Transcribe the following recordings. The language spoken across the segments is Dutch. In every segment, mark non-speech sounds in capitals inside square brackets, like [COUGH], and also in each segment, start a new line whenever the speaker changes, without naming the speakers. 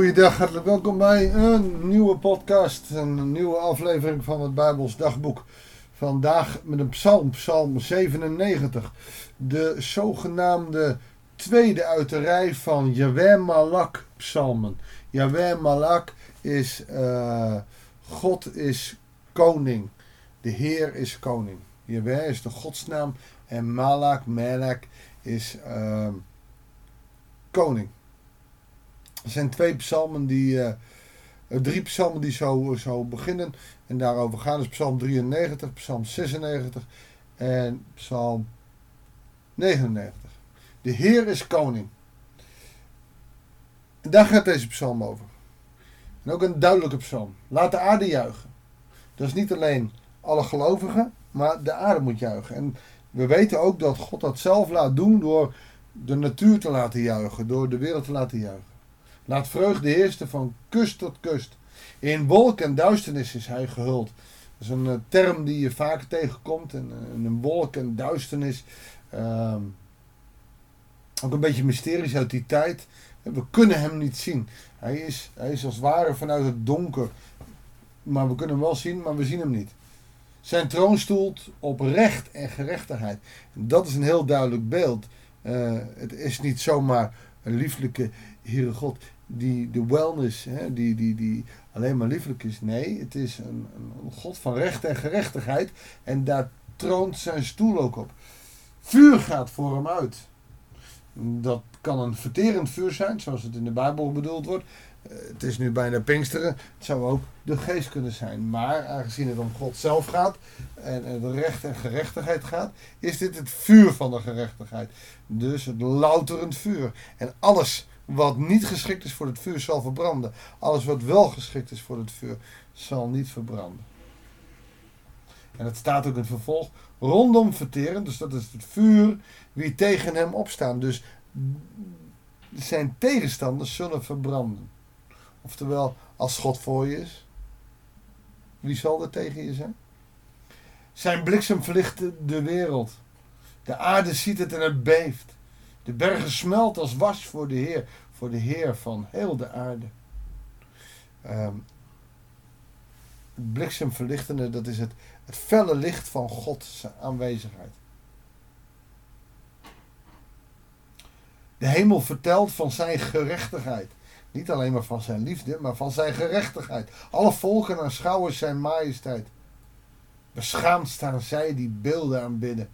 Goeiedag, hartelijk welkom bij een nieuwe podcast, een nieuwe aflevering van het Bijbels Dagboek. Vandaag met een psalm, psalm 97, de zogenaamde tweede uit de van Yahweh Malak psalmen. Yahweh Malak is, uh, God is koning, de Heer is koning. Yahweh is de godsnaam en Malak, Melek is uh, koning. Er zijn twee psalmen die, uh, drie psalmen die zo, zo beginnen en daarover gaan. Dus psalm 93, psalm 96 en psalm 99. De Heer is koning. Daar gaat deze psalm over. En ook een duidelijke psalm. Laat de aarde juichen. Dat is niet alleen alle gelovigen, maar de aarde moet juichen. En we weten ook dat God dat zelf laat doen door de natuur te laten juichen, door de wereld te laten juichen. Laat vreugde heersten van kust tot kust. In wolk en duisternis is hij gehuld. Dat is een uh, term die je vaker tegenkomt. En, uh, een wolk en duisternis. Uh, ook een beetje mysterisch uit die tijd. We kunnen hem niet zien. Hij is, hij is als het ware vanuit het donker. Maar we kunnen hem wel zien, maar we zien hem niet. Zijn troon stoelt op recht en gerechtigheid. Dat is een heel duidelijk beeld. Het is niet zomaar een lieflijke Heere God die de wellness, hè, die, die, die alleen maar lieflijk is. Nee, het is een, een God van recht en gerechtigheid. En daar troont zijn stoel ook op. Vuur gaat voor hem uit. Dat kan een verterend vuur zijn, zoals het in de Bijbel bedoeld wordt. Het is nu bijna Pinksteren. Het zou ook de geest kunnen zijn. Maar aangezien het om God zelf gaat en het recht en gerechtigheid gaat, is dit het vuur van de gerechtigheid. Dus het louterend vuur. En alles wat niet geschikt is voor het vuur zal verbranden. Alles wat wel geschikt is voor het vuur zal niet verbranden. En het staat ook in het vervolg. Rondom verteren, dus dat is het vuur, wie tegen hem opstaan. Dus zijn tegenstanders zullen verbranden. Oftewel, als God voor je is, wie zal er tegen je zijn? Zijn bliksem verlicht de wereld. De aarde ziet het en het beeft. De bergen smelt als was voor de Heer, voor de Heer van heel de aarde. Um, het bliksemverlichtende, dat is het, het felle licht van Gods aanwezigheid. De hemel vertelt van zijn gerechtigheid. Niet alleen maar van zijn liefde, maar van zijn gerechtigheid. Alle volken aanschouwen zijn majesteit. Beschaamd staan zij die beelden aanbidden.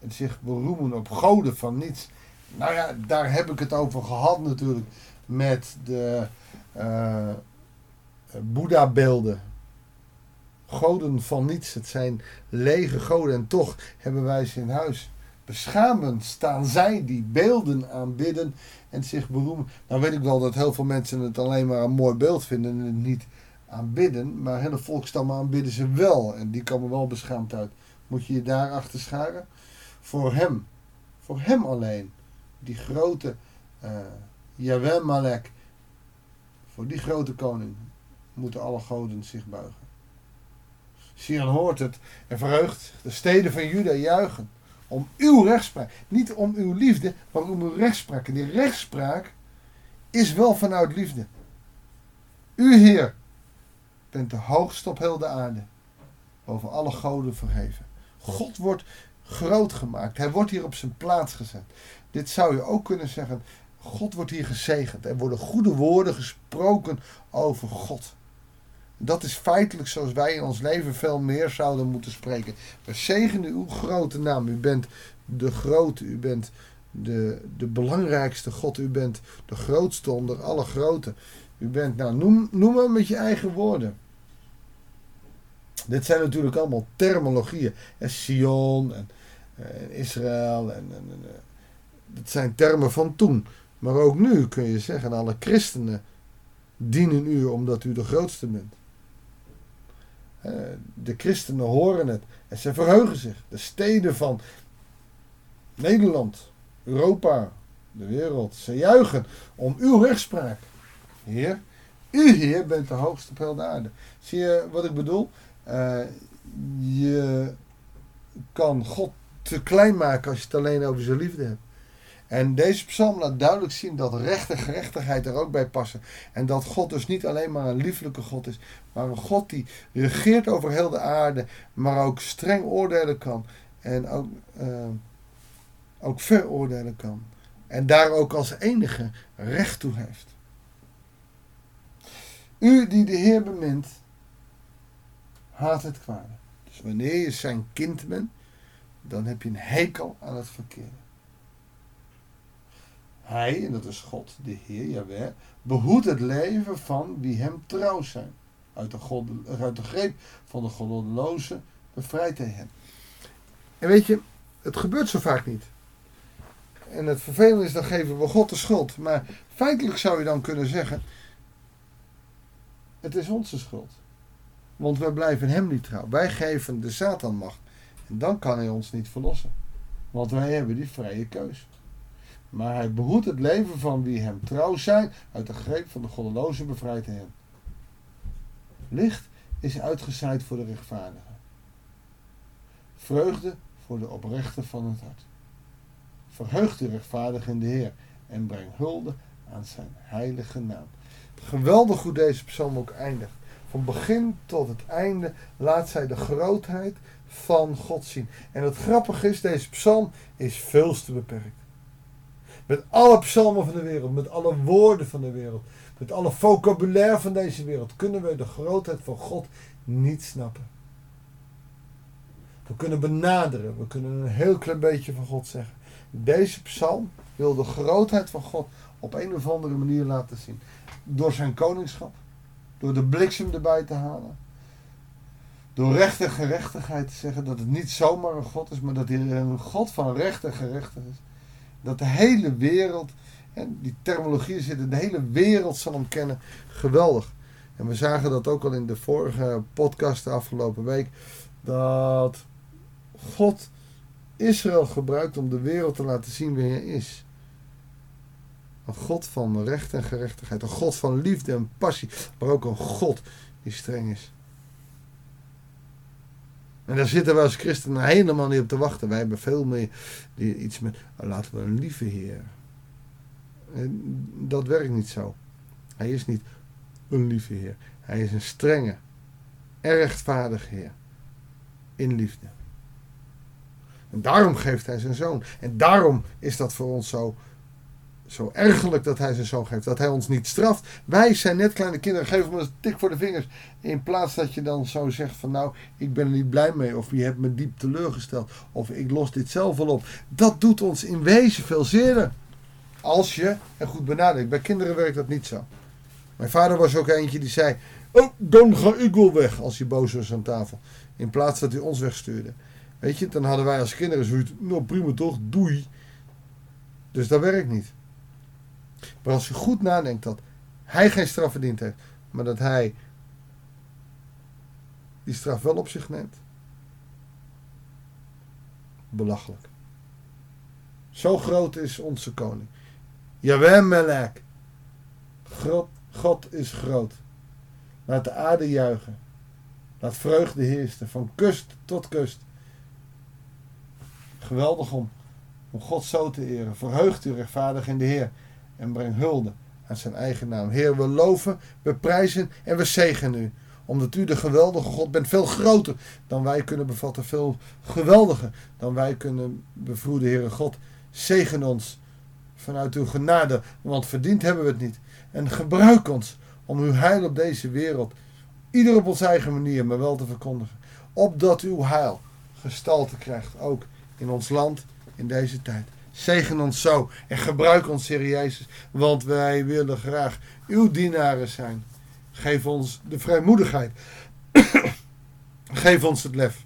En zich beroemen op goden van niets. Nou ja, daar heb ik het over gehad natuurlijk. Met de uh, Boeddha-beelden. Goden van niets. Het zijn lege goden. En toch hebben wij ze in huis. Beschamend staan zij die beelden aanbidden en zich beroemen. Nou weet ik wel dat heel veel mensen het alleen maar een mooi beeld vinden en het niet aanbidden. Maar hele volkstammen aanbidden ze wel. En die komen wel beschaamd uit. Moet je je daar achter scharen? Voor hem. Voor hem alleen. Die grote uh, Yahweh Malek. Voor die grote koning moeten alle goden zich buigen. Sion hoort het en verheugt. De steden van Juda juichen. Om uw rechtspraak. Niet om uw liefde, maar om uw rechtspraak. En die rechtspraak is wel vanuit liefde. U, Heer, bent de hoogste op heel de aarde. Boven alle goden verheven. God wordt groot gemaakt. Hij wordt hier op zijn plaats gezet. Dit zou je ook kunnen zeggen. God wordt hier gezegend. Er worden goede woorden gesproken over God. Dat is feitelijk zoals wij in ons leven veel meer zouden moeten spreken. We zegenen uw grote naam. U bent de grote, u bent de, de belangrijkste God. U bent de grootste onder alle grote. U bent, nou noem, noem maar met je eigen woorden. Dit zijn natuurlijk allemaal terminologieën. En Sion en, en Israël. En, en, en, dat zijn termen van toen. Maar ook nu kun je zeggen, alle christenen dienen u omdat u de grootste bent. De christenen horen het en ze verheugen zich. De steden van Nederland, Europa, de wereld, ze juichen om uw rechtspraak. Heer, u Heer bent de hoogste op de aarde. Zie je wat ik bedoel? Uh, je kan God te klein maken als je het alleen over zijn liefde hebt. En deze psalm laat duidelijk zien dat recht en gerechtigheid er ook bij passen. En dat God dus niet alleen maar een lieflijke God is, maar een God die regeert over heel de aarde, maar ook streng oordelen kan. En ook, uh, ook veroordelen kan. En daar ook als enige recht toe heeft. U die de Heer bemint, haat het kwade. Dus wanneer je zijn kind bent, dan heb je een hekel aan het verkeerde. Hij, en dat is God, de Heer, Jawel, behoedt het leven van wie hem trouw zijn. Uit de, God, uit de greep van de goddeloze bevrijdt hij hen. En weet je, het gebeurt zo vaak niet. En het vervelende is, dan geven we God de schuld. Maar feitelijk zou je dan kunnen zeggen, het is onze schuld. Want wij blijven hem niet trouw. Wij geven de Satan macht. En dan kan hij ons niet verlossen. Want wij hebben die vrije keus. Maar hij behoedt het leven van wie hem trouw zijn. Uit de greep van de goddeloze bevrijdt hen. Licht is uitgezaaid voor de rechtvaardigen. Vreugde voor de oprechte van het hart. Verheug de rechtvaardige in de Heer en breng hulde aan zijn heilige naam. Geweldig hoe deze psalm ook eindigt. Van begin tot het einde laat zij de grootheid van God zien. En het grappige is, deze psalm is veel te beperkt. Met alle psalmen van de wereld, met alle woorden van de wereld, met alle vocabulaire van deze wereld, kunnen we de grootheid van God niet snappen. We kunnen benaderen, we kunnen een heel klein beetje van God zeggen. Deze psalm wil de grootheid van God op een of andere manier laten zien. Door zijn koningschap, door de bliksem erbij te halen, door recht en gerechtigheid te zeggen dat het niet zomaar een God is, maar dat hij een God van recht en gerechtigheid is. Dat de hele wereld, die terminologie zit, de hele wereld zal hem kennen. Geweldig. En we zagen dat ook al in de vorige podcast de afgelopen week. Dat God Israël gebruikt om de wereld te laten zien wie hij is. Een God van recht en gerechtigheid. Een God van liefde en passie. Maar ook een God die streng is. En daar zitten we als christenen helemaal niet op te wachten. Wij hebben veel meer die iets met, oh, laten we een lieve Heer. dat werkt niet zo. Hij is niet een lieve Heer. Hij is een strenge, rechtvaardig Heer. In liefde. En daarom geeft hij zijn zoon. En daarom is dat voor ons zo zo ergerlijk dat hij zijn zoon geeft. Dat hij ons niet straft. Wij zijn net kleine kinderen. Geef hem een tik voor de vingers. In plaats dat je dan zo zegt van nou, ik ben er niet blij mee. Of je hebt me diep teleurgesteld. Of ik los dit zelf wel op. Dat doet ons in wezen veel zeerder. Als je er goed benadert. Bij kinderen werkt dat niet zo. Mijn vader was ook eentje die zei. Oh, dan ga ik wel weg. Als hij boos was aan tafel. In plaats dat hij ons wegstuurde. Weet je, dan hadden wij als kinderen zoiets. Nou prima toch, doei. Dus dat werkt niet. Maar als je goed nadenkt dat hij geen straf verdiend heeft, maar dat hij die straf wel op zich neemt. Belachelijk. Zo groot is onze koning. Jawel Melek. God, God is groot. Laat de aarde juichen. Laat vreugde heersen van kust tot kust. Geweldig om, om God zo te eren. Verheugt u rechtvaardig in de Heer en breng hulde aan zijn eigen naam. Heer, we loven, we prijzen en we zegenen u. Omdat u de geweldige God bent, veel groter dan wij kunnen bevatten, veel geweldiger dan wij kunnen bevroeden, Heere God. Zegen ons vanuit uw genade, want verdiend hebben we het niet. En gebruik ons om uw heil op deze wereld, ieder op onze eigen manier, maar wel te verkondigen. Opdat uw heil gestalte krijgt, ook in ons land, in deze tijd. Zegen ons zo en gebruik ons, Heer Jezus, want wij willen graag uw dienaren zijn. Geef ons de vrijmoedigheid. [COUGHS] Geef ons het lef.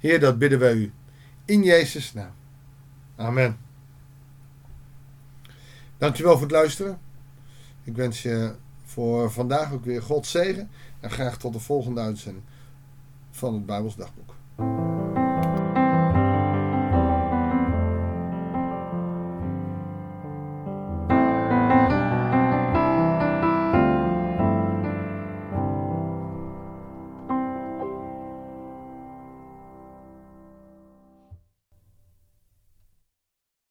Heer, dat bidden wij u. In Jezus' naam. Amen. Dankjewel voor het luisteren. Ik wens je voor vandaag ook weer God zegen. En graag tot de volgende uitzending van het Bijbels Dagboek.